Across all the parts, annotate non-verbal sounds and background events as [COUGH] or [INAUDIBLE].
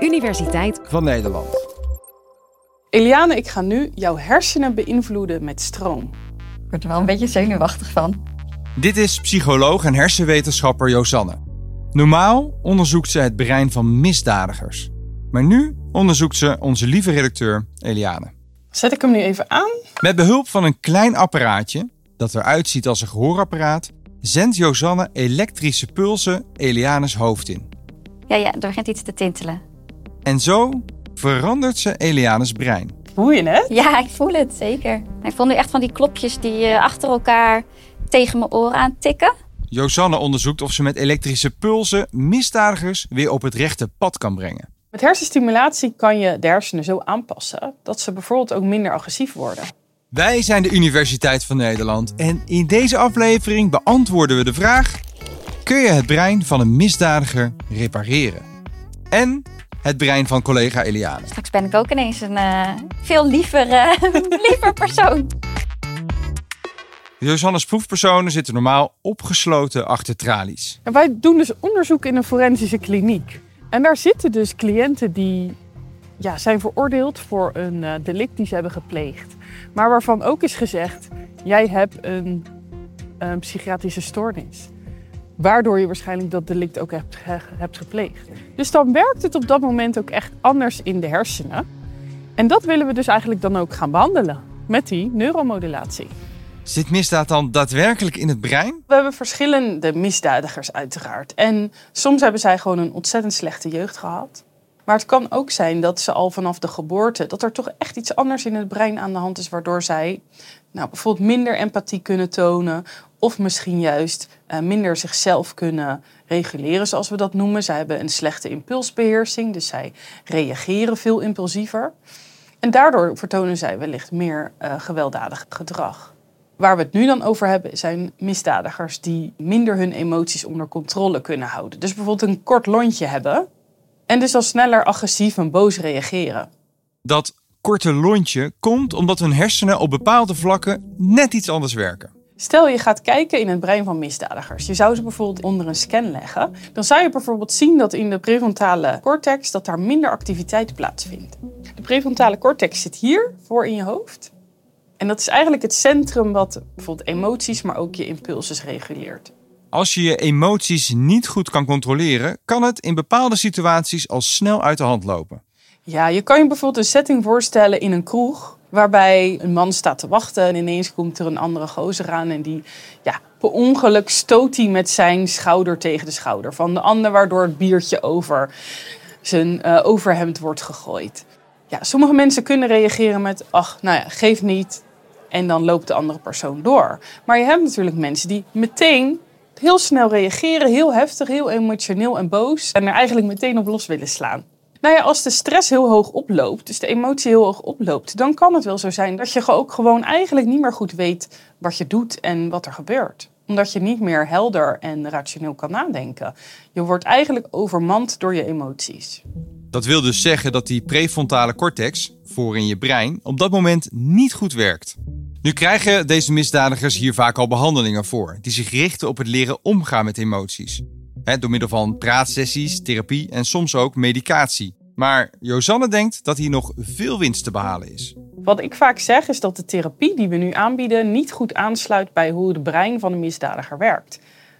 Universiteit van Nederland. Eliane, ik ga nu jouw hersenen beïnvloeden met stroom. Ik word er wel een beetje zenuwachtig van. Dit is psycholoog en hersenwetenschapper Josanne. Normaal onderzoekt ze het brein van misdadigers. Maar nu onderzoekt ze onze lieve redacteur Eliane. Zet ik hem nu even aan? Met behulp van een klein apparaatje, dat eruit ziet als een gehoorapparaat, zendt Josanne elektrische pulsen Elianes hoofd in. Ja, ja, er begint iets te tintelen. En zo verandert ze Elianes brein. Voel je het? Ja, ik voel het zeker. Ik voel nu echt van die klopjes die uh, achter elkaar tegen mijn oren aan tikken. Josanne onderzoekt of ze met elektrische pulsen misdadigers weer op het rechte pad kan brengen. Met hersenstimulatie kan je de hersenen zo aanpassen dat ze bijvoorbeeld ook minder agressief worden. Wij zijn de Universiteit van Nederland en in deze aflevering beantwoorden we de vraag: kun je het brein van een misdadiger repareren? En het brein van collega Eliane. Straks ben ik ook ineens een uh, veel liever, uh, [LAUGHS] liever persoon. Josannes proefpersonen zitten normaal opgesloten achter tralies. En wij doen dus onderzoek in een forensische kliniek. En daar zitten dus cliënten die ja, zijn veroordeeld voor een uh, delict die ze hebben gepleegd. Maar waarvan ook is gezegd, jij hebt een, een psychiatrische stoornis. Waardoor je waarschijnlijk dat delict ook hebt, hebt gepleegd. Dus dan werkt het op dat moment ook echt anders in de hersenen. En dat willen we dus eigenlijk dan ook gaan behandelen met die neuromodulatie. Zit misdaad dan daadwerkelijk in het brein? We hebben verschillende misdadigers uiteraard. En soms hebben zij gewoon een ontzettend slechte jeugd gehad. Maar het kan ook zijn dat ze al vanaf de geboorte, dat er toch echt iets anders in het brein aan de hand is, waardoor zij nou, bijvoorbeeld minder empathie kunnen tonen. Of misschien juist uh, minder zichzelf kunnen reguleren, zoals we dat noemen. Zij hebben een slechte impulsbeheersing, dus zij reageren veel impulsiever. En daardoor vertonen zij wellicht meer uh, gewelddadig gedrag. Waar we het nu dan over hebben zijn misdadigers die minder hun emoties onder controle kunnen houden. Dus bijvoorbeeld een kort lontje hebben en dus al sneller agressief en boos reageren. Dat korte lontje komt omdat hun hersenen op bepaalde vlakken net iets anders werken. Stel je gaat kijken in het brein van misdadigers. Je zou ze bijvoorbeeld onder een scan leggen. Dan zou je bijvoorbeeld zien dat in de prefrontale cortex dat daar minder activiteit plaatsvindt. De prefrontale cortex zit hier voor in je hoofd. En dat is eigenlijk het centrum wat bijvoorbeeld emoties, maar ook je impulses reguleert. Als je je emoties niet goed kan controleren, kan het in bepaalde situaties al snel uit de hand lopen. Ja, je kan je bijvoorbeeld een setting voorstellen in een kroeg. Waarbij een man staat te wachten en ineens komt er een andere gozer aan. En die, ja, per ongeluk stoot hij met zijn schouder tegen de schouder van de ander. Waardoor het biertje over zijn uh, overhemd wordt gegooid. Ja, sommige mensen kunnen reageren met, ach, nou ja, geef niet. En dan loopt de andere persoon door. Maar je hebt natuurlijk mensen die meteen heel snel reageren, heel heftig, heel emotioneel en boos. En er eigenlijk meteen op los willen slaan. Nou ja, als de stress heel hoog oploopt, dus de emotie heel hoog oploopt, dan kan het wel zo zijn dat je ook gewoon eigenlijk niet meer goed weet wat je doet en wat er gebeurt. Omdat je niet meer helder en rationeel kan nadenken. Je wordt eigenlijk overmand door je emoties. Dat wil dus zeggen dat die prefrontale cortex, voor in je brein, op dat moment niet goed werkt. Nu krijgen deze misdadigers hier vaak al behandelingen voor, die zich richten op het leren omgaan met emoties. door middel van praatsessies, therapie en soms ook medicatie. Maar Josanne denkt dat hier nog veel winst te behalen is. Wat ik vaak zeg is dat de therapie die we nu aanbieden niet goed aansluit bij hoe het brein van een misdadiger werkt.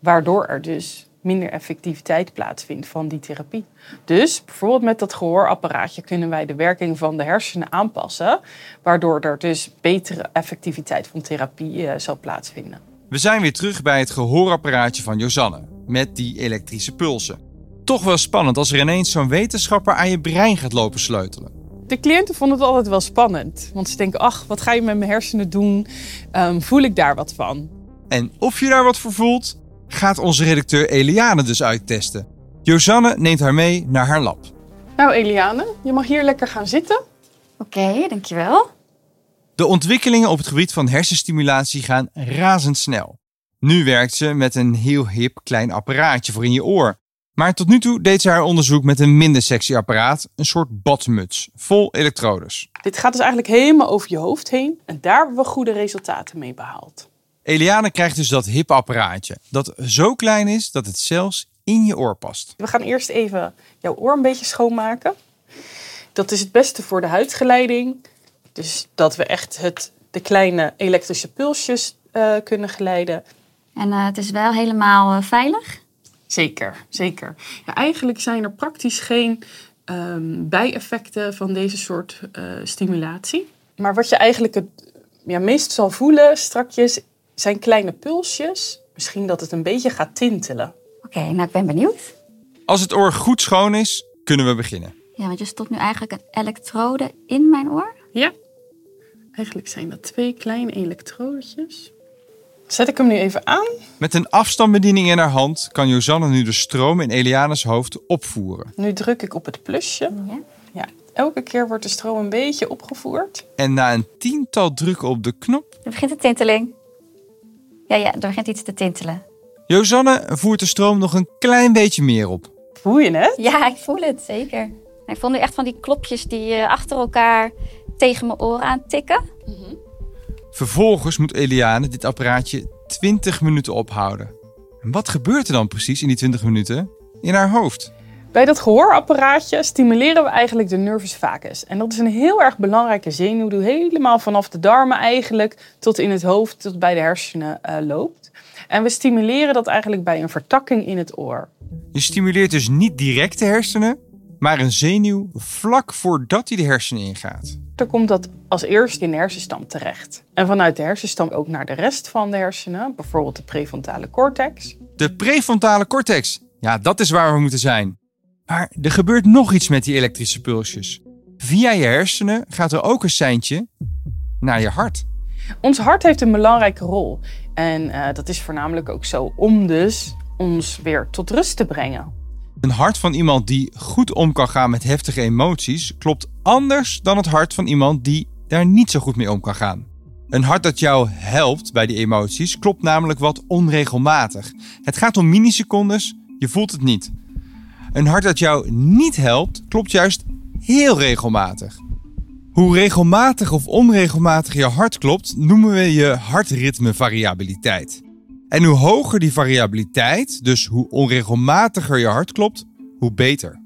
Waardoor er dus minder effectiviteit plaatsvindt van die therapie. Dus bijvoorbeeld met dat gehoorapparaatje kunnen wij de werking van de hersenen aanpassen, waardoor er dus betere effectiviteit van therapie uh, zal plaatsvinden. We zijn weer terug bij het gehoorapparaatje van Josanne, met die elektrische pulsen. Toch wel spannend als er ineens zo'n wetenschapper aan je brein gaat lopen sleutelen. De cliënten vonden het altijd wel spannend. Want ze denken, ach, wat ga je met mijn hersenen doen? Um, voel ik daar wat van? En of je daar wat voor voelt, gaat onze redacteur Eliane dus uittesten. Josanne neemt haar mee naar haar lab. Nou Eliane, je mag hier lekker gaan zitten. Oké, okay, dankjewel. De ontwikkelingen op het gebied van hersenstimulatie gaan razendsnel. Nu werkt ze met een heel hip klein apparaatje voor in je oor. Maar tot nu toe deed ze haar onderzoek met een minder sexy apparaat, een soort badmuts, vol elektrodes. Dit gaat dus eigenlijk helemaal over je hoofd heen en daar hebben we goede resultaten mee behaald. Eliane krijgt dus dat hip apparaatje, dat zo klein is dat het zelfs in je oor past. We gaan eerst even jouw oor een beetje schoonmaken. Dat is het beste voor de huidgeleiding. Dus dat we echt het, de kleine elektrische pulsjes uh, kunnen geleiden. En uh, het is wel helemaal uh, veilig? Zeker, zeker. Ja, eigenlijk zijn er praktisch geen um, bijeffecten van deze soort stimulatie. Maar wat je eigenlijk het ja, meest zal voelen strakjes zijn kleine pulsjes. Misschien dat het een beetje gaat tintelen. Oké, nou ik ben benieuwd. Als het oor goed schoon is, kunnen we beginnen. Ja, want je stopt nu eigenlijk een elektrode in mijn oor. Ja. Eigenlijk zijn dat twee kleine elektrodetjes. Zet ik hem nu even aan. Met een afstandsbediening in haar hand kan Josanne nu de stroom in Eliane's hoofd opvoeren. Nu druk ik op het plusje. Ja. ja. Elke keer wordt de stroom een beetje opgevoerd. En na een tiental drukken op de knop... Er begint de tinteling. Ja, ja, er begint iets te tintelen. Josanne voert de stroom nog een klein beetje meer op. Voel je het? Ja, ik voel het, zeker. Ik voel nu echt van die klopjes die uh, achter elkaar tegen mijn oren aan tikken. Mm Vervolgens moet Eliane dit apparaatje 20 minuten ophouden. En wat gebeurt er dan precies in die 20 minuten in haar hoofd? Bij dat gehoorapparaatje stimuleren we eigenlijk de nervus vagus. En dat is een heel erg belangrijke zenuw die helemaal vanaf de darmen eigenlijk tot in het hoofd, tot bij de hersenen uh, loopt. En we stimuleren dat eigenlijk bij een vertakking in het oor. Je stimuleert dus niet direct de hersenen, maar een zenuw vlak voordat hij de hersenen ingaat. Dan komt dat als eerste in de hersenstam terecht. En vanuit de hersenstam ook naar de rest van de hersenen, bijvoorbeeld de prefrontale cortex. De prefrontale cortex, ja, dat is waar we moeten zijn. Maar er gebeurt nog iets met die elektrische pulsjes. Via je hersenen gaat er ook een seintje naar je hart. Ons hart heeft een belangrijke rol. En uh, dat is voornamelijk ook zo om dus ons weer tot rust te brengen. Een hart van iemand die goed om kan gaan met heftige emoties klopt anders dan het hart van iemand die daar niet zo goed mee om kan gaan. Een hart dat jou helpt bij die emoties klopt namelijk wat onregelmatig. Het gaat om millisecondes, je voelt het niet. Een hart dat jou niet helpt klopt juist heel regelmatig. Hoe regelmatig of onregelmatig je hart klopt, noemen we je hartritmevariabiliteit. En hoe hoger die variabiliteit, dus hoe onregelmatiger je hart klopt, hoe beter.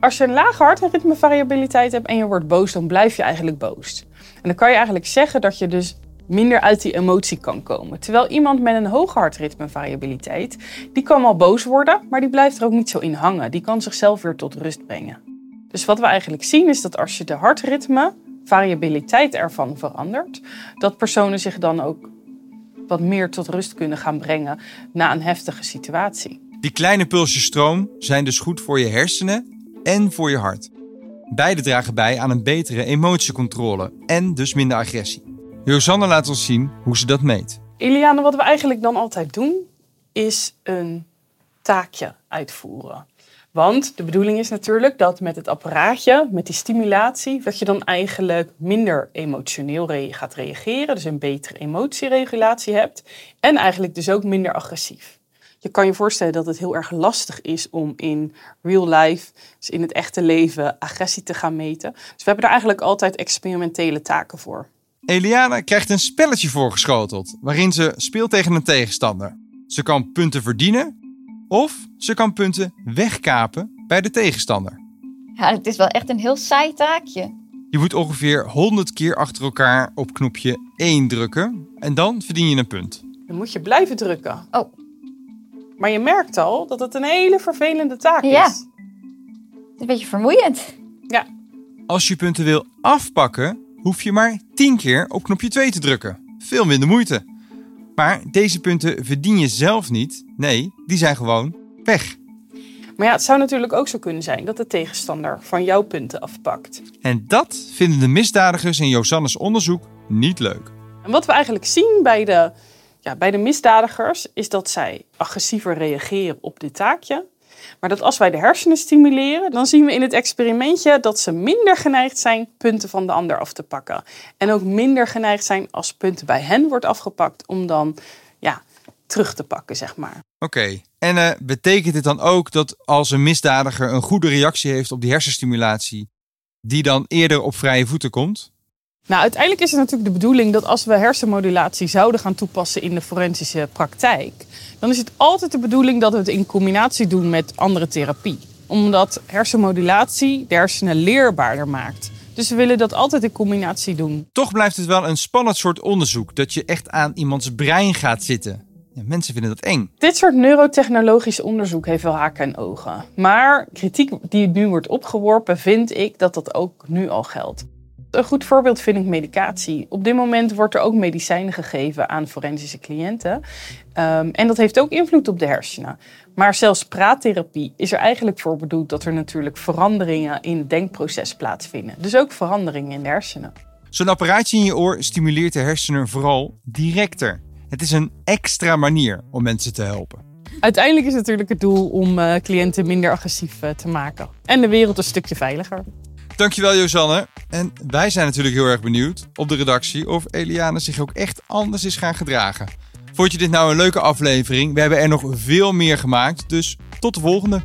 Als je een lage hartritmevariabiliteit hebt en je wordt boos, dan blijf je eigenlijk boos. En dan kan je eigenlijk zeggen dat je dus minder uit die emotie kan komen. Terwijl iemand met een hoge hartritmevariabiliteit, die kan wel boos worden, maar die blijft er ook niet zo in hangen. Die kan zichzelf weer tot rust brengen. Dus wat we eigenlijk zien is dat als je de hartritme, variabiliteit ervan verandert, dat personen zich dan ook wat meer tot rust kunnen gaan brengen na een heftige situatie. Die kleine pulsjes stroom zijn dus goed voor je hersenen en voor je hart. Beide dragen bij aan een betere emotiecontrole en dus minder agressie. Josanne laat ons zien hoe ze dat meet. Eliane, wat we eigenlijk dan altijd doen, is een taakje uitvoeren. Want de bedoeling is natuurlijk dat met het apparaatje, met die stimulatie, dat je dan eigenlijk minder emotioneel gaat reageren. Dus een betere emotieregulatie hebt. En eigenlijk dus ook minder agressief. Je kan je voorstellen dat het heel erg lastig is om in real life, dus in het echte leven, agressie te gaan meten. Dus we hebben er eigenlijk altijd experimentele taken voor. Eliana krijgt een spelletje voorgeschoteld waarin ze speelt tegen een tegenstander. Ze kan punten verdienen of ze kan punten wegkapen bij de tegenstander. Ja, het is wel echt een heel saai taakje. Je moet ongeveer 100 keer achter elkaar op knopje 1 drukken en dan verdien je een punt. Dan moet je blijven drukken. Oh. Maar je merkt al dat het een hele vervelende taak ja. is. Een beetje vermoeiend. Ja. Als je punten wil afpakken, hoef je maar 10 keer op knopje 2 te drukken. Veel minder moeite. Maar deze punten verdien je zelf niet. Nee, die zijn gewoon weg. Maar ja, het zou natuurlijk ook zo kunnen zijn dat de tegenstander van jouw punten afpakt. En dat vinden de misdadigers in Josannes onderzoek niet leuk. En wat we eigenlijk zien bij de, ja, bij de misdadigers is dat zij agressiever reageren op dit taakje. Maar dat als wij de hersenen stimuleren, dan zien we in het experimentje dat ze minder geneigd zijn punten van de ander af te pakken. En ook minder geneigd zijn als punten bij hen wordt afgepakt om dan ja, terug te pakken, zeg maar. Oké, en uh, betekent dit dan ook dat als een misdadiger een goede reactie heeft op die hersenstimulatie, die dan eerder op vrije voeten komt? Nou, uiteindelijk is het natuurlijk de bedoeling dat als we hersenmodulatie zouden gaan toepassen in de forensische praktijk, dan is het altijd de bedoeling dat we het in combinatie doen met andere therapie. Omdat hersenmodulatie de hersenen leerbaarder maakt. Dus we willen dat altijd in combinatie doen. Toch blijft het wel een spannend soort onderzoek dat je echt aan iemands brein gaat zitten. Ja, mensen vinden dat eng. Dit soort neurotechnologisch onderzoek heeft wel haken en ogen. Maar kritiek die nu wordt opgeworpen, vind ik dat dat ook nu al geldt. Een goed voorbeeld vind ik medicatie. Op dit moment wordt er ook medicijnen gegeven aan forensische cliënten. Um, en dat heeft ook invloed op de hersenen. Maar zelfs praattherapie is er eigenlijk voor bedoeld dat er natuurlijk veranderingen in het denkproces plaatsvinden. Dus ook veranderingen in de hersenen. Zo'n apparaatje in je oor stimuleert de hersenen vooral directer. Het is een extra manier om mensen te helpen. Uiteindelijk is natuurlijk het doel om uh, cliënten minder agressief uh, te maken en de wereld een stukje veiliger. Dankjewel Josanne. En wij zijn natuurlijk heel erg benieuwd op de redactie of Eliane zich ook echt anders is gaan gedragen. Vond je dit nou een leuke aflevering? We hebben er nog veel meer gemaakt, dus tot de volgende.